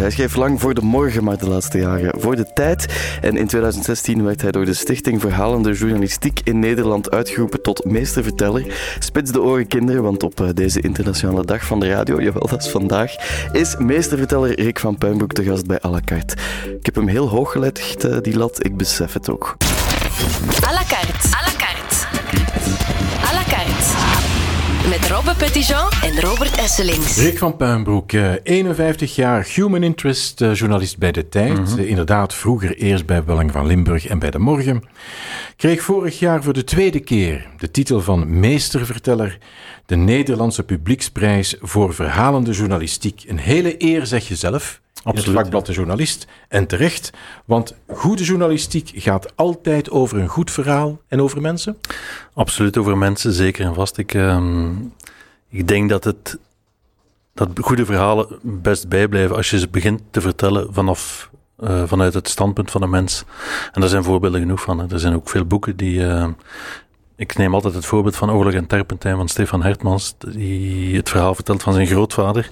Hij schreef lang voor de morgen, maar de laatste jaren voor de tijd. En in 2016 werd hij door de Stichting Verhalende Journalistiek in Nederland uitgeroepen tot meesterverteller. Spits de oren kinderen, want op eh, deze internationale dag van de radio, jawel dat is vandaag, is meesterverteller Rick van Puinbroek te gast bij à la carte. Ik heb hem heel hoog gelegd, eh, die lat, ik besef het ook. À la carte. Met Robbe Petitjean en Robert Esselings. Rick van Puinbroek, eh, 51 jaar human interest eh, journalist bij De Tijd. Eh, Inderdaad, vroeger eerst bij Belang van Limburg en bij De Morgen. Kreeg vorig jaar voor de tweede keer de titel van meesterverteller. De Nederlandse Publieksprijs voor Verhalende Journalistiek. Een hele eer, zeg je zelf. In het Absoluut, vakblad De Journalist. En terecht, want goede journalistiek gaat altijd over een goed verhaal en over mensen. Absoluut over mensen, zeker en vast. Ik, ehm, ik denk dat het dat goede verhalen best bijblijven als je ze begint te vertellen vanaf, eh, vanuit het standpunt van een mens. En daar zijn voorbeelden genoeg van. Hè. Er zijn ook veel boeken die. eh, ik neem altijd het voorbeeld van Oorlog en Terpentijn van Stefan Hertmans, die het verhaal vertelt van zijn grootvader.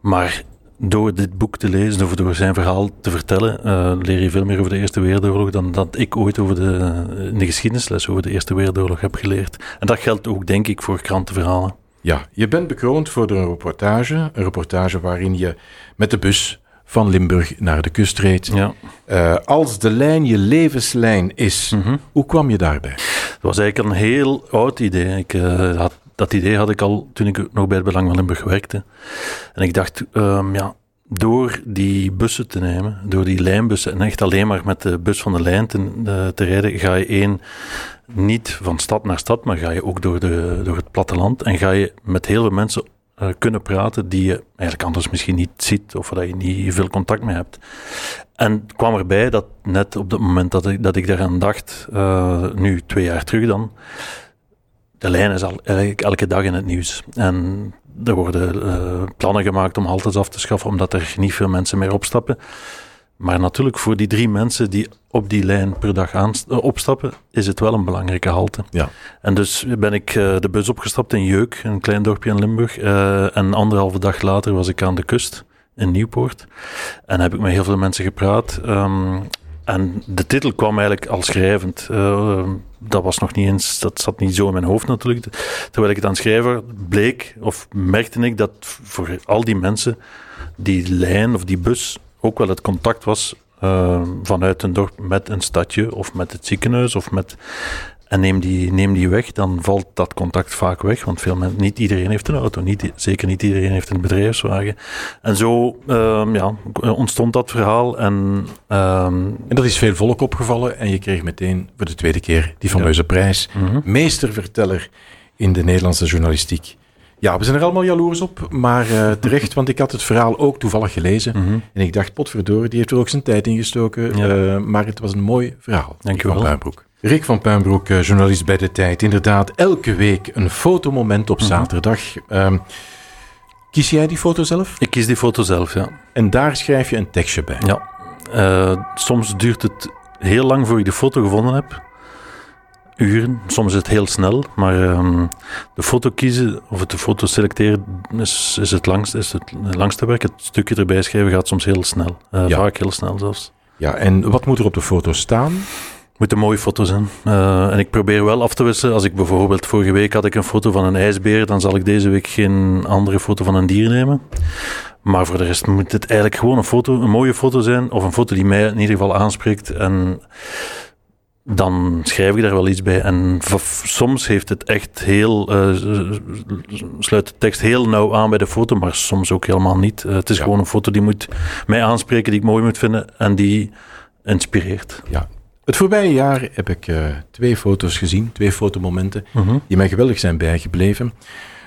Maar door dit boek te lezen, of door zijn verhaal te vertellen, eh, leer je veel meer over de Eerste Wereldoorlog dan dat ik ooit over de, in de geschiedenisles over de Eerste Wereldoorlog heb geleerd. En dat geldt ook, denk ik, voor krantenverhalen. Ja, je bent bekroond voor een reportage. Een reportage waarin je met de bus van Limburg naar de kust reed. Ja. Eh, als de lijn je levenslijn is, hoe kwam je daarbij? Het was eigenlijk een heel oud idee. Ik, eh, had, dat idee had ik al toen ik nog bij het Belang van Limburg werkte. En ik dacht, ehm, ja, door die bussen te nemen, door die lijnbussen, en echt alleen maar met de bus van de lijn te, eh, te rijden, ga je één, niet van stad naar stad, maar ga je ook door, de, door het platteland en ga je met heel veel mensen eh, kunnen praten die je eigenlijk anders misschien niet ziet of waar je niet veel contact mee hebt. En het kwam erbij dat net op het moment dat ik, dat ik daaraan dacht, eh, nu twee jaar terug dan, de lijn is al eigenlijk elke dag in het nieuws. En er worden eh, plannen gemaakt om haltes af te schaffen, omdat er niet veel mensen meer opstappen. Maar natuurlijk, voor die drie mensen die op die lijn per dag aanst- eh, opstappen, is het wel een belangrijke halte. Ja. En dus ben ik eh, de bus opgestapt in Jeuk, een klein dorpje in Limburg. en anderhalve dag later was ik aan de kust in Nieuwpoort. En heb ik met heel veel mensen gepraat. ehm, en de titel kwam eigenlijk al schrijvend. Eh, dat was nog niet eens, dat zat niet zo in mijn hoofd natuurlijk. Terwijl ik het aan het schrijven bleek, of merkte ik dat voor al die mensen die lijn of die bus ook wel het contact was eh, vanuit een dorp met een stadje of met het ziekenhuis of met. En neem die, neem die weg, dan valt dat contact vaak weg. Want veel mensen, niet iedereen heeft een auto. Niet, zeker niet iedereen heeft een bedrijfswagen. En zo ehm, ja, ontstond dat verhaal. En ehm, En dat is veel volk opgevallen en je kreeg meteen voor de tweede keer die fameuze prijs. Meesterverteller in de Nederlandse journalistiek. Ja, we zijn er allemaal jaloers op, maar eh, terecht, want ik had het verhaal ook toevallig gelezen. En ik dacht, potverdorie, die heeft er ook zijn tijd in gestoken. Ja. eh, maar het was een mooi verhaal. Dank van wel. Rick van Puinbroek, eh, journalist bij De Tijd. Inderdaad, elke week een fotomoment op zaterdag. Ehm, kies jij die foto zelf? ik kies die foto zelf, ja. En daar schrijf je een tekstje bij. Ja, eh, soms duurt het heel lang voor ik de foto gevonden heb. Uren, soms is het heel snel, maar ehm, de foto kiezen of het de foto selecteren is, is, het, langst, is het langste werk. Het stukje erbij schrijven gaat soms heel snel, Eh, Ja. vaak heel snel zelfs. Ja, en wat moet er op de foto staan? Moet een mooie foto zijn. Eh, en ik probeer wel af te wisselen. Als ik bijvoorbeeld vorige week had ik een foto van een ijsbeer, dan zal ik deze week geen andere foto van een dier nemen. Maar voor de rest moet het eigenlijk gewoon een foto, een mooie foto zijn, of een foto die mij in ieder geval aanspreekt. En dan schrijf ik daar wel iets bij. En soms heeft het echt heel, eh, sluit de tekst heel nauw aan bij de foto, maar soms ook helemaal niet. Eh, het is Ja. gewoon een foto die moet mij aanspreken, die ik mooi moet vinden en die inspireert. Ja. Het voorbije jaar heb ik eh, twee foto's gezien, twee fotomomenten, die mij geweldig zijn bijgebleven.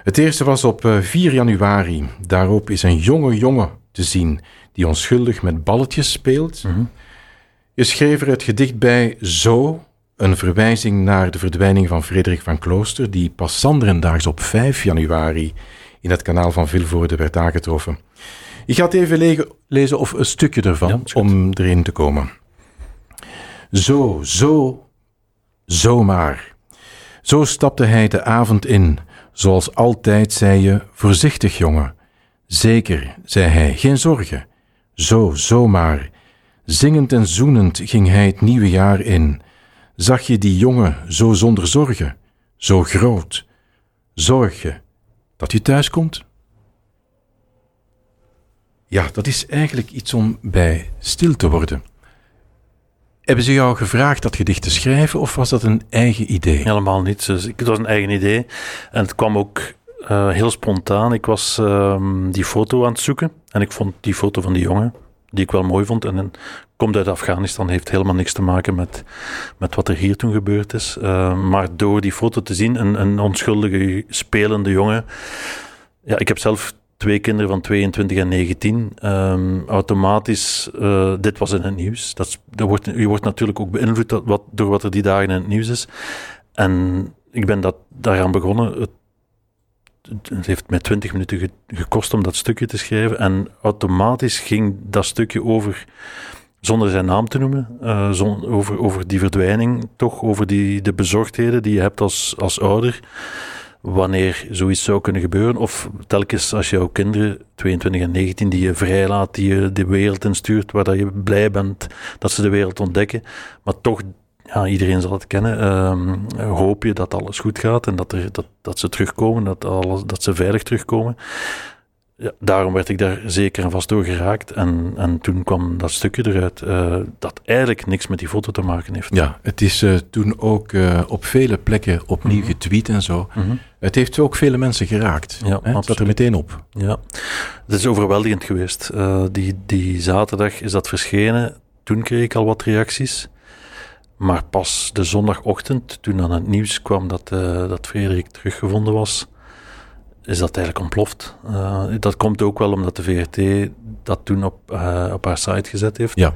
Het eerste was op eh, 4 januari. Daarop is een jonge jongen te zien die onschuldig met balletjes speelt. Je schreef er het gedicht bij Zo, een verwijzing naar de verdwijning van Frederik van Klooster, die pas zanderendaags op 5 januari in het kanaal van Vilvoorde werd aangetroffen. Ik ga het even le- lezen of een stukje ervan, Ja, om erin te komen. Zo, zo, zomaar. Zo stapte hij de avond in. Zoals altijd zei je, voorzichtig jongen. Zeker, zei hij, geen zorgen. Zo, zomaar. Zingend en zoenend ging hij het nieuwe jaar in. Zag je die jongen zo zonder zorgen, zo groot? Zorg je dat je thuis komt? Ja, dat is eigenlijk iets om bij stil te worden. Hebben ze jou gevraagd dat gedicht te schrijven of was dat een eigen idee? Helemaal niet. Het was een eigen idee. En het kwam ook uh, heel spontaan. Ik was um, die foto aan het zoeken. En ik vond die foto van die jongen, die ik wel mooi vond. En, en komt uit Afghanistan, heeft helemaal niks te maken met, met wat er hier toen gebeurd is. Uh, maar door die foto te zien, een, een onschuldige spelende jongen. Ja, ik heb zelf twee kinderen van 22 en 19. Um, automatisch, uh, dit was in het nieuws. Dat, dat wordt, je wordt natuurlijk ook beïnvloed wat, door wat er die dagen in het nieuws is. En ik ben dat, daaraan begonnen. Het, het heeft mij 20 minuten gekost om dat stukje te schrijven. En automatisch ging dat stukje over, zonder zijn naam te noemen, zon, over, over die verdwijning, toch over die, de bezorgdheden die je hebt als, als ouder wanneer zoiets zou kunnen gebeuren. Of telkens als jouw kinderen, 22 en 19, die je vrijlaat, die je de wereld instuurt, waar dat je blij bent dat ze de wereld ontdekken, maar toch, ja, iedereen zal het kennen, uh, hoop je dat alles goed gaat en dat, dat, dat ze terugkomen, dat, alles, dat ze veilig terugkomen ja, daarom werd ik daar zeker en vast door geraakt. En, en toen kwam dat stukje eruit uh, dat eigenlijk niks met die foto te maken heeft. Ja, het is uh, toen ook uh, op vele plekken opnieuw mm -hmm. getweet en zo. Mm -hmm. Het heeft ook vele mensen geraakt. Ja, het zat er meteen op. Ja, het is overweldigend geweest. die, die zaterdag is dat verschenen. Toen kreeg ik al wat reacties. Maar pas de zondagochtend, toen aan het nieuws kwam dat, dat Frederik teruggevonden was is dat eigenlijk ontploft. Uh, dat komt ook wel omdat de VRT dat toen op, uh, op haar site gezet heeft. Ja.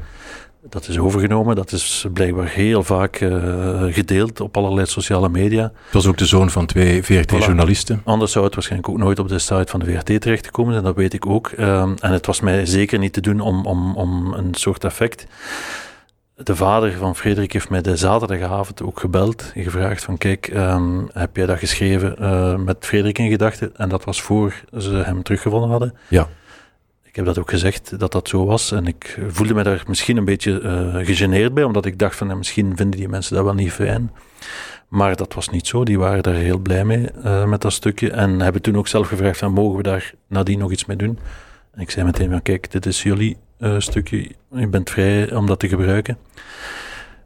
Dat is overgenomen. Dat is blijkbaar heel vaak uh, gedeeld op allerlei sociale media. Het was ook de zoon van twee VRT-journalisten. Voilà. Anders zou het waarschijnlijk ook nooit op de site van de VRT terechtgekomen zijn. Dat weet ik ook. Ehm, en het was mij zeker niet te doen om, om, om een soort effect de vader van Frederik heeft mij de zaterdagavond ook gebeld en gevraagd van kijk, um, heb jij dat geschreven uh, met Frederik in gedachten? En dat was voor ze hem teruggevonden hadden. Ja. Ik heb dat ook gezegd dat dat zo was en ik voelde me daar misschien een beetje uh, gegeneerd bij, omdat ik dacht van misschien vinden die mensen dat wel niet fijn. Maar dat was niet zo, die waren daar heel blij mee uh, met dat stukje en hebben toen ook zelf gevraagd van mogen we daar nadien nog iets mee doen? En ik zei meteen van kijk, dit is jullie uh, stukje. Je bent vrij om dat te gebruiken.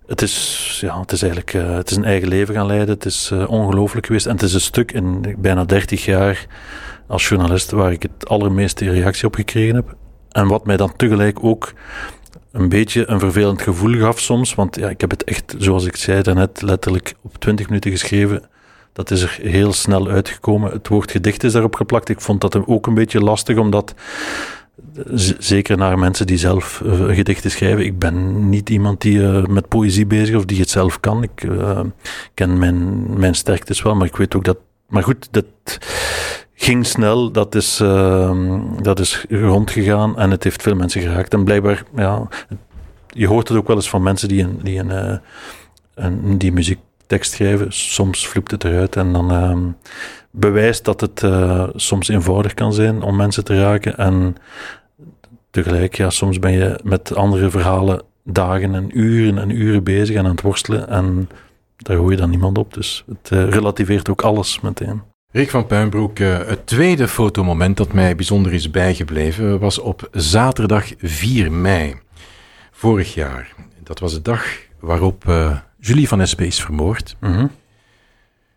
Het is, ja, het is eigenlijk uh, het is een eigen leven gaan leiden. Het is uh, ongelooflijk geweest. En het is een stuk in bijna 30 jaar als journalist waar ik het allermeeste reactie op gekregen heb. En wat mij dan tegelijk ook een beetje een vervelend gevoel gaf soms. Want ja, ik heb het echt, zoals ik zei daarnet, letterlijk op 20 minuten geschreven. Dat is er heel snel uitgekomen. Het woord gedicht is daarop geplakt. Ik vond dat ook een beetje lastig, omdat zeker naar mensen die zelf uh, gedichten schrijven. Ik ben niet iemand die uh, met poëzie bezig of die het zelf kan. Ik uh, ken mijn, mijn sterktes wel, maar ik weet ook dat. Maar goed, dat ging snel, dat is, dat is rondgegaan en het heeft veel mensen geraakt. En blijkbaar, ja, je hoort het ook wel eens van mensen die een, die een, een die muziektekst schrijven. Soms vloept het eruit en dan ehm, bewijst dat het soms eenvoudig kan zijn om mensen te raken. En tegelijk, ja, soms ben je met andere verhalen dagen en uren en uren bezig en aan het worstelen. En daar hoor je dan niemand op. Dus het uh, relativeert ook alles meteen. Rick van Puinbroek, uh, het tweede fotomoment dat mij bijzonder is bijgebleven was op zaterdag 4 mei vorig jaar. Dat was de dag waarop uh, Julie van Espe is vermoord. Mm -hmm.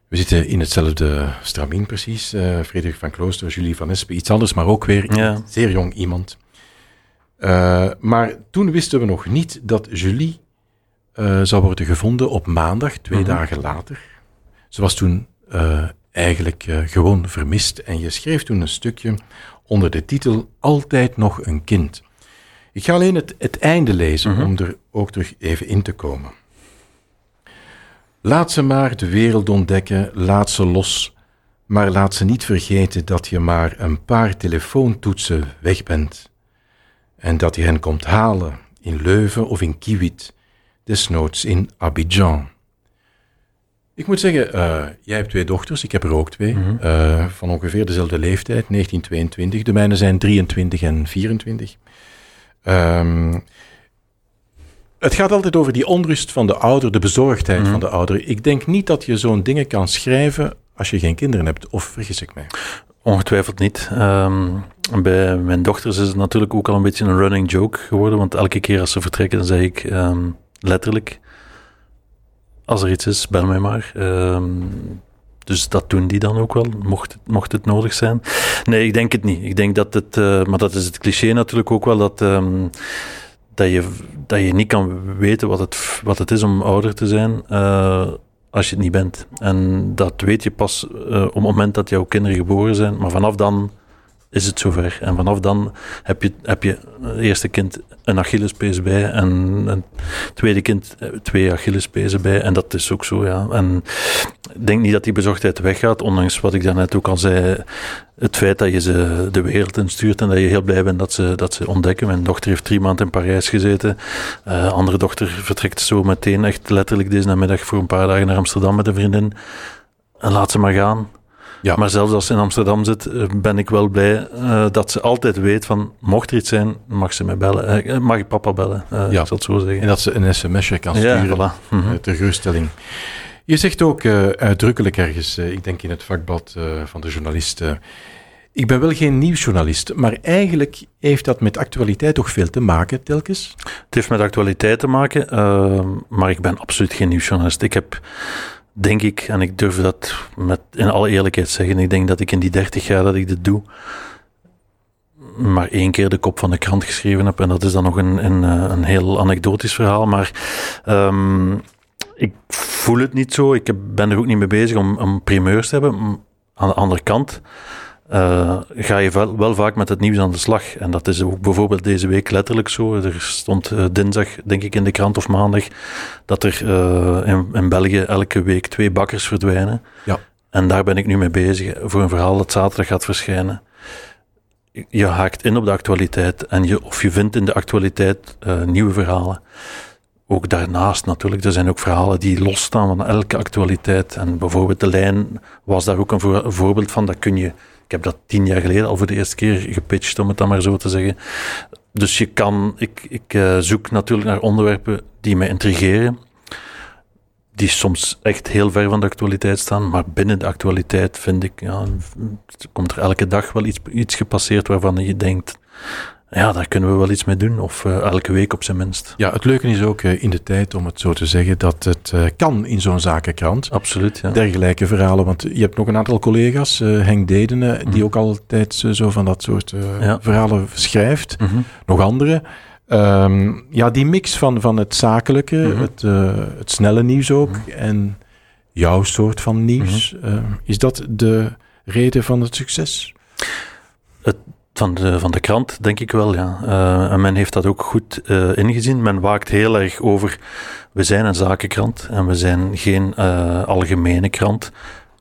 We zitten in hetzelfde stramien precies. Frederik van Klooster, Julie van Espe, iets anders, maar ook weer ja. zeer jong iemand. Uh, maar toen wisten we nog niet dat Julie uh, zou worden gevonden op maandag, twee mm -hmm. dagen later. Ze was toen eigenlijk gewoon vermist en je schreef toen een stukje onder de titel Altijd nog een kind. Ik ga alleen het, het einde lezen mm -hmm. om er ook terug even in te komen. Laat ze maar de wereld ontdekken, laat ze los. Maar laat ze niet vergeten dat je maar een paar telefoontoetsen weg bent. En dat je hen komt halen in Leuven of in Kiewit, desnoods in Abidjan. Ik moet zeggen, uh, jij hebt twee dochters, ik heb er ook twee, Mhm. mm -hmm. uh, van ongeveer dezelfde leeftijd, 1922. De mijne zijn 23 en 24. Ehm, het gaat altijd over die onrust van de ouder, de bezorgdheid Mhm. van de ouder. Ik denk niet dat je zo'n dingen kan schrijven als je geen kinderen hebt, of vergis ik mij? Ongetwijfeld niet. Ehm, bij mijn dochters is het natuurlijk ook al een beetje een running joke geworden, want elke keer als ze vertrekken, dan zeg ik ehm, letterlijk, als er iets is, bel mij maar. Ehm, dus dat doen die dan ook wel, mocht het, mocht het nodig zijn. Nee, ik denk het niet. Ik denk dat het, eh, maar dat is het cliché natuurlijk ook wel, dat, dat, je, dat je niet kan weten wat het, wat het is om ouder te zijn. eh, als je het niet bent. En dat weet je pas eh, op het moment dat jouw kinderen geboren zijn. Maar vanaf dan is het zover. En vanaf dan heb je, heb je het eerste kind een Achillespees bij en een tweede kind eh, twee Achillespezen bij. En dat is ook zo, ja. En ik denk niet dat die bezorgdheid weggaat, ondanks wat ik daarnet ook al zei. Het feit dat je ze de wereld instuurt en dat je heel blij bent dat ze, dat ze ontdekken. Mijn dochter heeft drie maanden in Parijs gezeten. Eh andere dochter vertrekt zo meteen, echt letterlijk deze namiddag voor een paar dagen naar Amsterdam met een vriendin. En laat ze maar gaan. Ja. Maar zelfs als ze in Amsterdam zit, eh, ben ik wel blij eh, dat ze altijd weet van, mocht er iets zijn, mag ze mij bellen. Eh, mag ik papa bellen, eh, Ja. ik zal het zo zeggen. En dat ze een sms'je kan Ja, sturen voilà. Mhm. eh, ter geruststelling. Je zegt ook uitdrukkelijk ergens, ik denk in het vakblad van de journalist, eh, ik ben wel geen nieuwsjournalist, maar eigenlijk heeft dat met actualiteit toch veel te maken, telkens? Het heeft met actualiteit te maken, maar ik ben absoluut geen nieuwsjournalist. Ik heb, denk ik, en ik durf dat met in alle eerlijkheid zeggen, ik denk dat ik in die 30 jaar dat ik dit doe, maar één keer de kop van de krant geschreven heb. En dat is dan nog een, een, eh, een heel anekdotisch verhaal. Maar ehm, ik voel het niet zo. Ik ben er ook niet mee bezig om, om primeurs te hebben. Aan de andere kant eh, ga je wel, wel vaak met het nieuws aan de slag. En dat is ook bijvoorbeeld deze week letterlijk zo. Er stond eh, dinsdag, denk ik, in de krant of maandag, dat er eh, in, in België elke week twee bakkers verdwijnen. Ja. En daar ben ik nu mee bezig voor een verhaal dat zaterdag gaat verschijnen. Je haakt in op de actualiteit en je, of je vindt in de actualiteit nieuwe verhalen. Ook daarnaast natuurlijk, er zijn ook verhalen die losstaan van elke actualiteit. En bijvoorbeeld de lijn was daar ook een, voor- een voorbeeld van. Dat kun je, ik heb dat tien jaar geleden al voor de eerste keer gepitcht, om het dan maar zo te zeggen. Dus je kan, ik, ik eh, zoek natuurlijk naar onderwerpen die mij intrigeren. Die soms echt heel ver van de actualiteit staan, maar binnen de actualiteit vind ik, ja, komt er elke dag wel iets, iets gepasseerd waarvan je denkt, ja, daar kunnen we wel iets mee doen. Of eh, elke week op zijn minst. Ja, het leuke is ook eh, in de tijd, om het zo te zeggen, dat het eh, kan in zo'n zakenkrant. Absoluut, ja. Dergelijke verhalen, want je hebt nog een aantal collega's, Henk Dedenen, die Mhm. ook altijd zo van dat soort Ja. verhalen schrijft. Mhm. nog andere. Ehm, ja, die mix van, van het zakelijke, Mhm. het, het snelle nieuws ook en jouw soort van nieuws. Is dat de reden van het succes? Van de, van de krant, denk ik wel, ja. Eh, en men heeft dat ook goed eh, ingezien. Men waakt heel erg over, we zijn een zakenkrant en we zijn geen eh, algemene krant.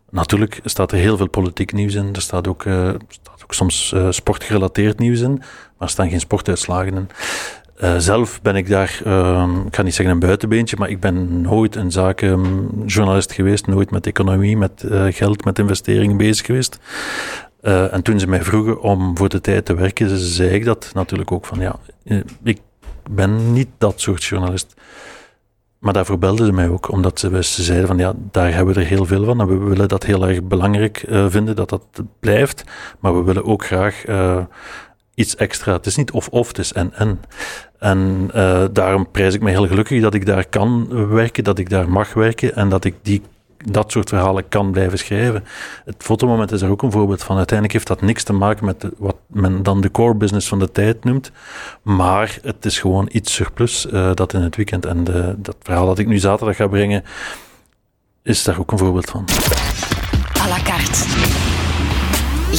Natuurlijk staat er heel veel politiek nieuws in. Er staat ook, staat ook soms sportgerelateerd nieuws in, maar er staan geen sportuitslagen in. Zelf ben ik daar, ehm, ik ga niet zeggen een buitenbeentje, maar ik ben nooit een zakenjournalist geweest, nooit met economie, met geld, met investeringen bezig geweest. Eh, en toen ze mij vroegen om voor de tijd te werken, zei ik dat natuurlijk ook van ja, eh, ik ben niet dat soort journalist. Maar daarvoor belden ze mij ook, omdat ze, ze zeiden van ja, daar hebben we er heel veel van en we willen dat heel erg belangrijk eh, vinden, dat dat blijft. Maar we willen ook graag iets extra. Het is niet of-of, het is en-en. En eh, daarom prijs ik me heel gelukkig dat ik daar kan werken, dat ik daar mag werken en dat ik die, dat soort verhalen kan blijven schrijven. Het fotomoment is er ook een voorbeeld van. Uiteindelijk heeft dat niks te maken met de- wat men dan de core business van de tijd noemt. Maar het is gewoon iets surplus eh, dat in het weekend. En de, dat verhaal dat ik nu zaterdag ga brengen, is daar ook een voorbeeld van. à la carte.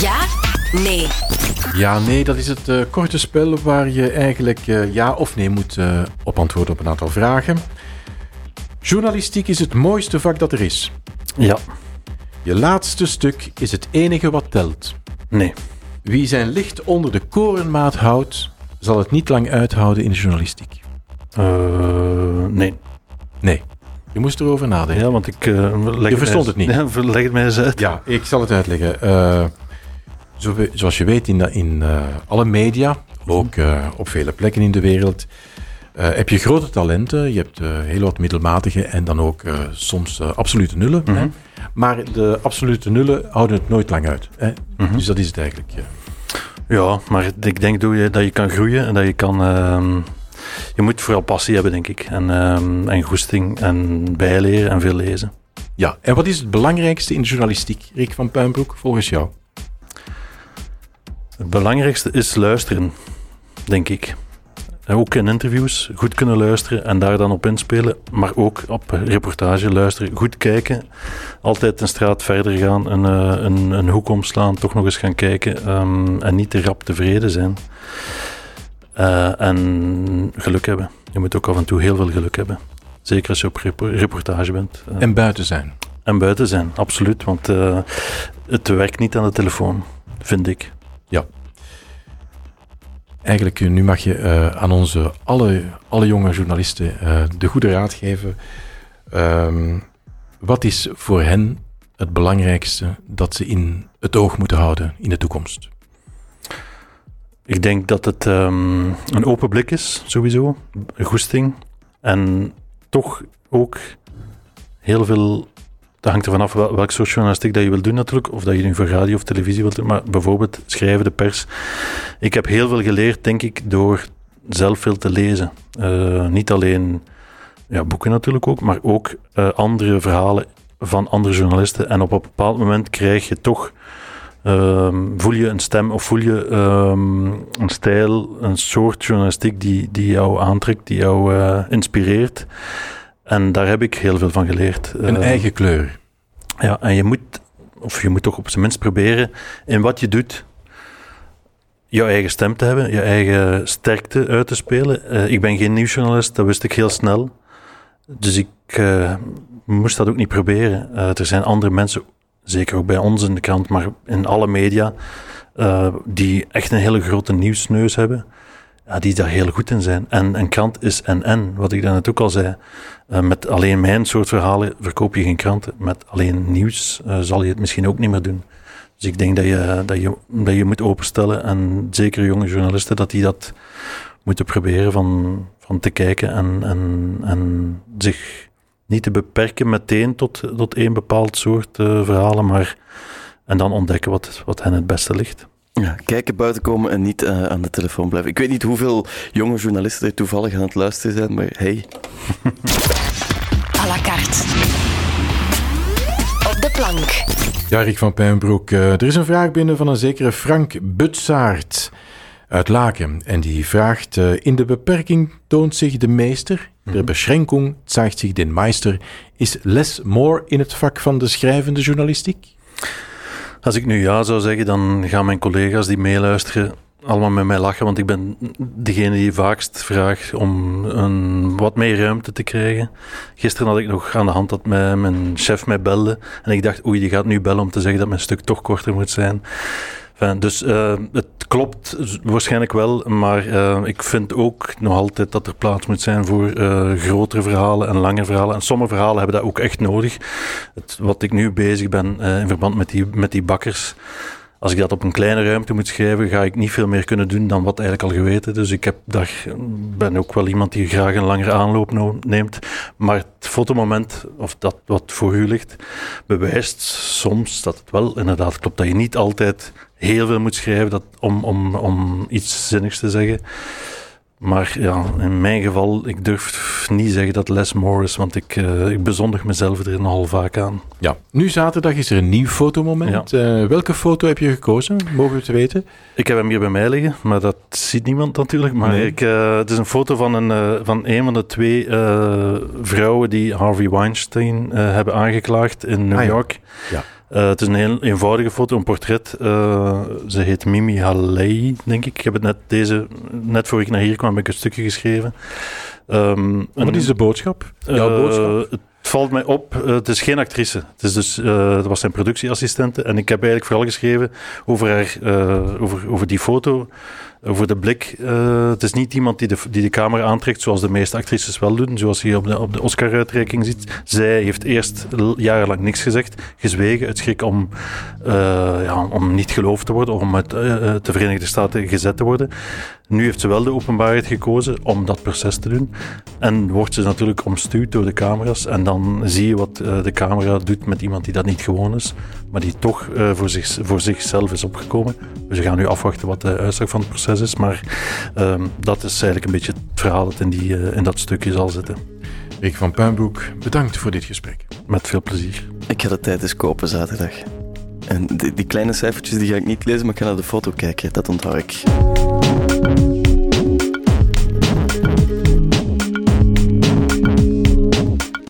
Ja? Nee. Ja, nee, dat is het eh, korte spel waar je eigenlijk eh, ja of nee moet op antwoorden op een aantal vragen. Journalistiek is het mooiste vak dat er is. Ja, Je laatste stuk is het enige wat telt. nee. Wie zijn licht onder de korenmaat houdt, zal het niet lang uithouden in de journalistiek. Eh, nee. Nee, je moest erover nadenken. Ja, want ik... leg Je verstond het niet. Ja, leg het mij eens uit. Ja, ik zal het uitleggen. Eh, zo zoals je weet, in, in alle media, ook uh, op vele plekken in de wereld. Uh, heb je grote talenten, je hebt uh, heel wat middelmatige en dan ook soms absolute nullen. Mm -hmm. hè? Maar de absolute nullen houden het nooit lang uit. Hè? Mm -hmm. Dus dat is het eigenlijk. Ja, ja maar ik denk dat je, dat je kan groeien en dat je kan... Ehm, je moet vooral passie hebben, denk ik. En, um, en goesting en bijleren en veel lezen. Ja, en wat is het belangrijkste in de journalistiek, Rick van Puinbroek, volgens jou? Het belangrijkste is luisteren, denk ik. Ook in interviews goed kunnen luisteren en daar dan op inspelen, maar ook op reportage luisteren. Goed kijken, altijd een straat verder gaan, een, een, een hoek omslaan, toch nog eens gaan kijken um, en niet te rap tevreden zijn. Uh, en geluk hebben. Je moet ook af en toe heel veel geluk hebben. Zeker als je op reportage bent. Uh, en buiten zijn. En buiten zijn, absoluut. Want uh, het werkt niet aan de telefoon, vind ik. Eigenlijk, nu mag je uh, aan onze alle, alle jonge journalisten uh, de goede raad geven. Um, wat is voor hen het belangrijkste dat ze in het oog moeten houden in de toekomst? Ik denk dat het um, een open blik is, sowieso. Een goesting. En toch ook heel veel dat hangt er vanaf welk soort journalistiek dat je wil doen natuurlijk, of dat je nu voor radio of televisie wilt doen, maar bijvoorbeeld schrijven, de pers. Ik heb heel veel geleerd, denk ik, door zelf veel te lezen. Uh, niet alleen ja, boeken natuurlijk ook, maar ook uh, andere verhalen van andere journalisten. En op een bepaald moment krijg je toch, um, voel je een stem of voel je um, een stijl, een soort journalistiek die, die jou aantrekt, die jou uh, inspireert. En daar heb ik heel veel van geleerd. Een uh, eigen kleur. Ja, en je moet, of je moet toch op zijn minst proberen in wat je doet, jouw eigen stem te hebben, je eigen sterkte uit te spelen. Uh, ik ben geen nieuwsjournalist, dat wist ik heel snel. Dus ik uh, moest dat ook niet proberen. er zijn andere mensen, zeker ook bij ons in de krant, maar in alle media, die echt een hele grote nieuwsneus hebben ja, die daar heel goed in zijn. En een krant is en-en, wat ik daarnet ook al zei. Uh, met alleen mijn soort verhalen verkoop je geen kranten. Met alleen nieuws uh, zal je het misschien ook niet meer doen. Dus ik denk dat je, dat je, dat je moet openstellen, en zeker jonge journalisten, dat die dat moeten proberen van, van te kijken en, en, en zich niet te beperken meteen tot, tot één bepaald soort uh, verhalen, maar en dan ontdekken wat, wat hen het beste ligt. Ja, kijken, buiten komen en niet uh, aan de telefoon blijven. Ik weet niet hoeveel jonge journalisten er toevallig aan het luisteren zijn, maar hey. à la carte. Op de plank. Ja, Rick van Pijnbroek, uh, er is een vraag binnen van een zekere Frank Butsaert uit Laken. En die vraagt, uh, in de beperking toont zich de meester, de beschränkung zeigt zich den Meister. Is less more in het vak van de schrijvende journalistiek? Als ik nu ja zou zeggen, dan gaan mijn collega's die meeluisteren allemaal met mij lachen, want ik ben degene die vaakst vraagt om een, wat meer ruimte te krijgen. Gisteren had ik nog aan de hand dat mijn, mijn chef mij belde en ik dacht, oei, die gaat nu bellen om te zeggen dat mijn stuk toch korter moet zijn. Dus uh, het klopt waarschijnlijk wel, maar uh, ik vind ook nog altijd dat er plaats moet zijn voor uh, grotere verhalen en lange verhalen. En sommige verhalen hebben dat ook echt nodig. Het, wat ik nu bezig ben in verband met die, met die bakkers. Als ik dat op een kleine ruimte moet schrijven, ga ik niet veel meer kunnen doen dan wat eigenlijk al geweten. Dus ik heb, ben ook wel iemand die graag een langere aanloop neemt. Maar het fotomoment, of dat wat voor u ligt, bewijst soms dat het wel inderdaad klopt. Dat je niet altijd heel veel moet schrijven dat, om, om, om iets zinnigs te zeggen. Maar ja, in mijn geval, ik durf niet zeggen dat Les more is, want ik, uh, ik bezondig mezelf er nogal vaak aan. Ja, nu zaterdag is er een nieuw fotomoment. Ja. Uh, welke foto heb je gekozen? Mogen we het weten? Ik heb hem hier bij mij liggen, maar dat ziet niemand natuurlijk. Maar nee. ik, uh, het is een foto van een, van een van de twee vrouwen die Harvey Weinstein hebben aangeklaagd in New ah, York. Ja. Uh, het is een heel eenvoudige foto, een portret. Uh, ze heet Mimi Halei, denk ik. Ik heb het net, deze, net voor ik naar hier kwam, heb ik een stukje geschreven. Um, Wat is de boodschap? Jouw uh, boodschap? Het valt mij op, het is geen actrice. Het, is dus, het was zijn productieassistente. En ik heb eigenlijk vooral geschreven over, haar, over, over die foto. Voor de blik. Uh, het is niet iemand die de, die de camera aantrekt zoals de meeste actrices wel doen, zoals je op de, op de Oscar-uitreiking ziet. Zij heeft eerst jarenlang niks gezegd, gezwegen, het schrik om, uh, ja, om niet geloofd te worden, om uit uh, de Verenigde Staten gezet te worden. Nu heeft ze wel de openbaarheid gekozen om dat proces te doen. En wordt ze natuurlijk omstuurd door de camera's. En dan zie je wat de camera doet met iemand die dat niet gewoon is, maar die toch voor, zich, voor zichzelf is opgekomen. Dus we gaan nu afwachten wat de uitslag van het proces is. Maar um, dat is eigenlijk een beetje het verhaal dat in, die, uh, in dat stukje zal zitten. Rick van Puinbroek, bedankt voor dit gesprek. Met veel plezier. Ik ga de tijd eens kopen zaterdag. En die, die kleine cijfertjes die ga ik niet lezen, maar ik ga naar de foto kijken. Dat onthoud ik.